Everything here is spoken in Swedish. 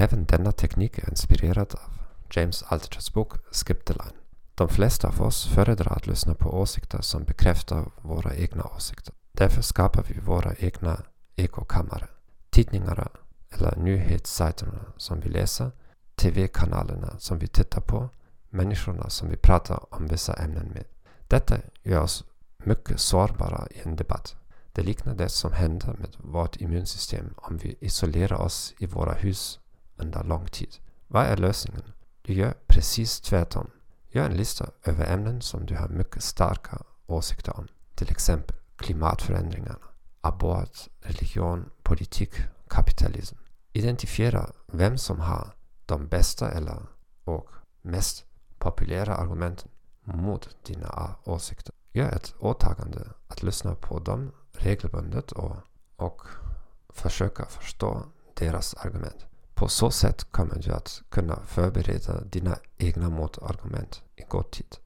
Även denna teknik är inspirerad av James Altuchers bok Skip the Line. De flesta av oss föredrar att lyssna på åsikter som bekräftar våra egna åsikter. Därför skapar vi våra egna ekokammare. Tidningarna eller nyhetssajterna som vi läser, TV-kanalerna som vi tittar på, människorna som vi pratar om vissa ämnen med. Detta gör oss mycket sårbara i en debatt. Det liknar det som händer med vårt immunsystem om vi isolerar oss i våra hus under lång tid. Vad är lösningen? Du gör precis tvärtom. Gör en lista över ämnen som du har mycket starka åsikter om. Till exempel klimatförändringarna, abort, religion, politik, kapitalism. Identifiera vem som har de bästa eller och mest populära argumenten mot dina åsikter. Gör ett åtagande att lyssna på dem regelbundet och, och försöka förstå deras argument. På så sätt kommer du att kunna förbereda dina egna motargument i god tid.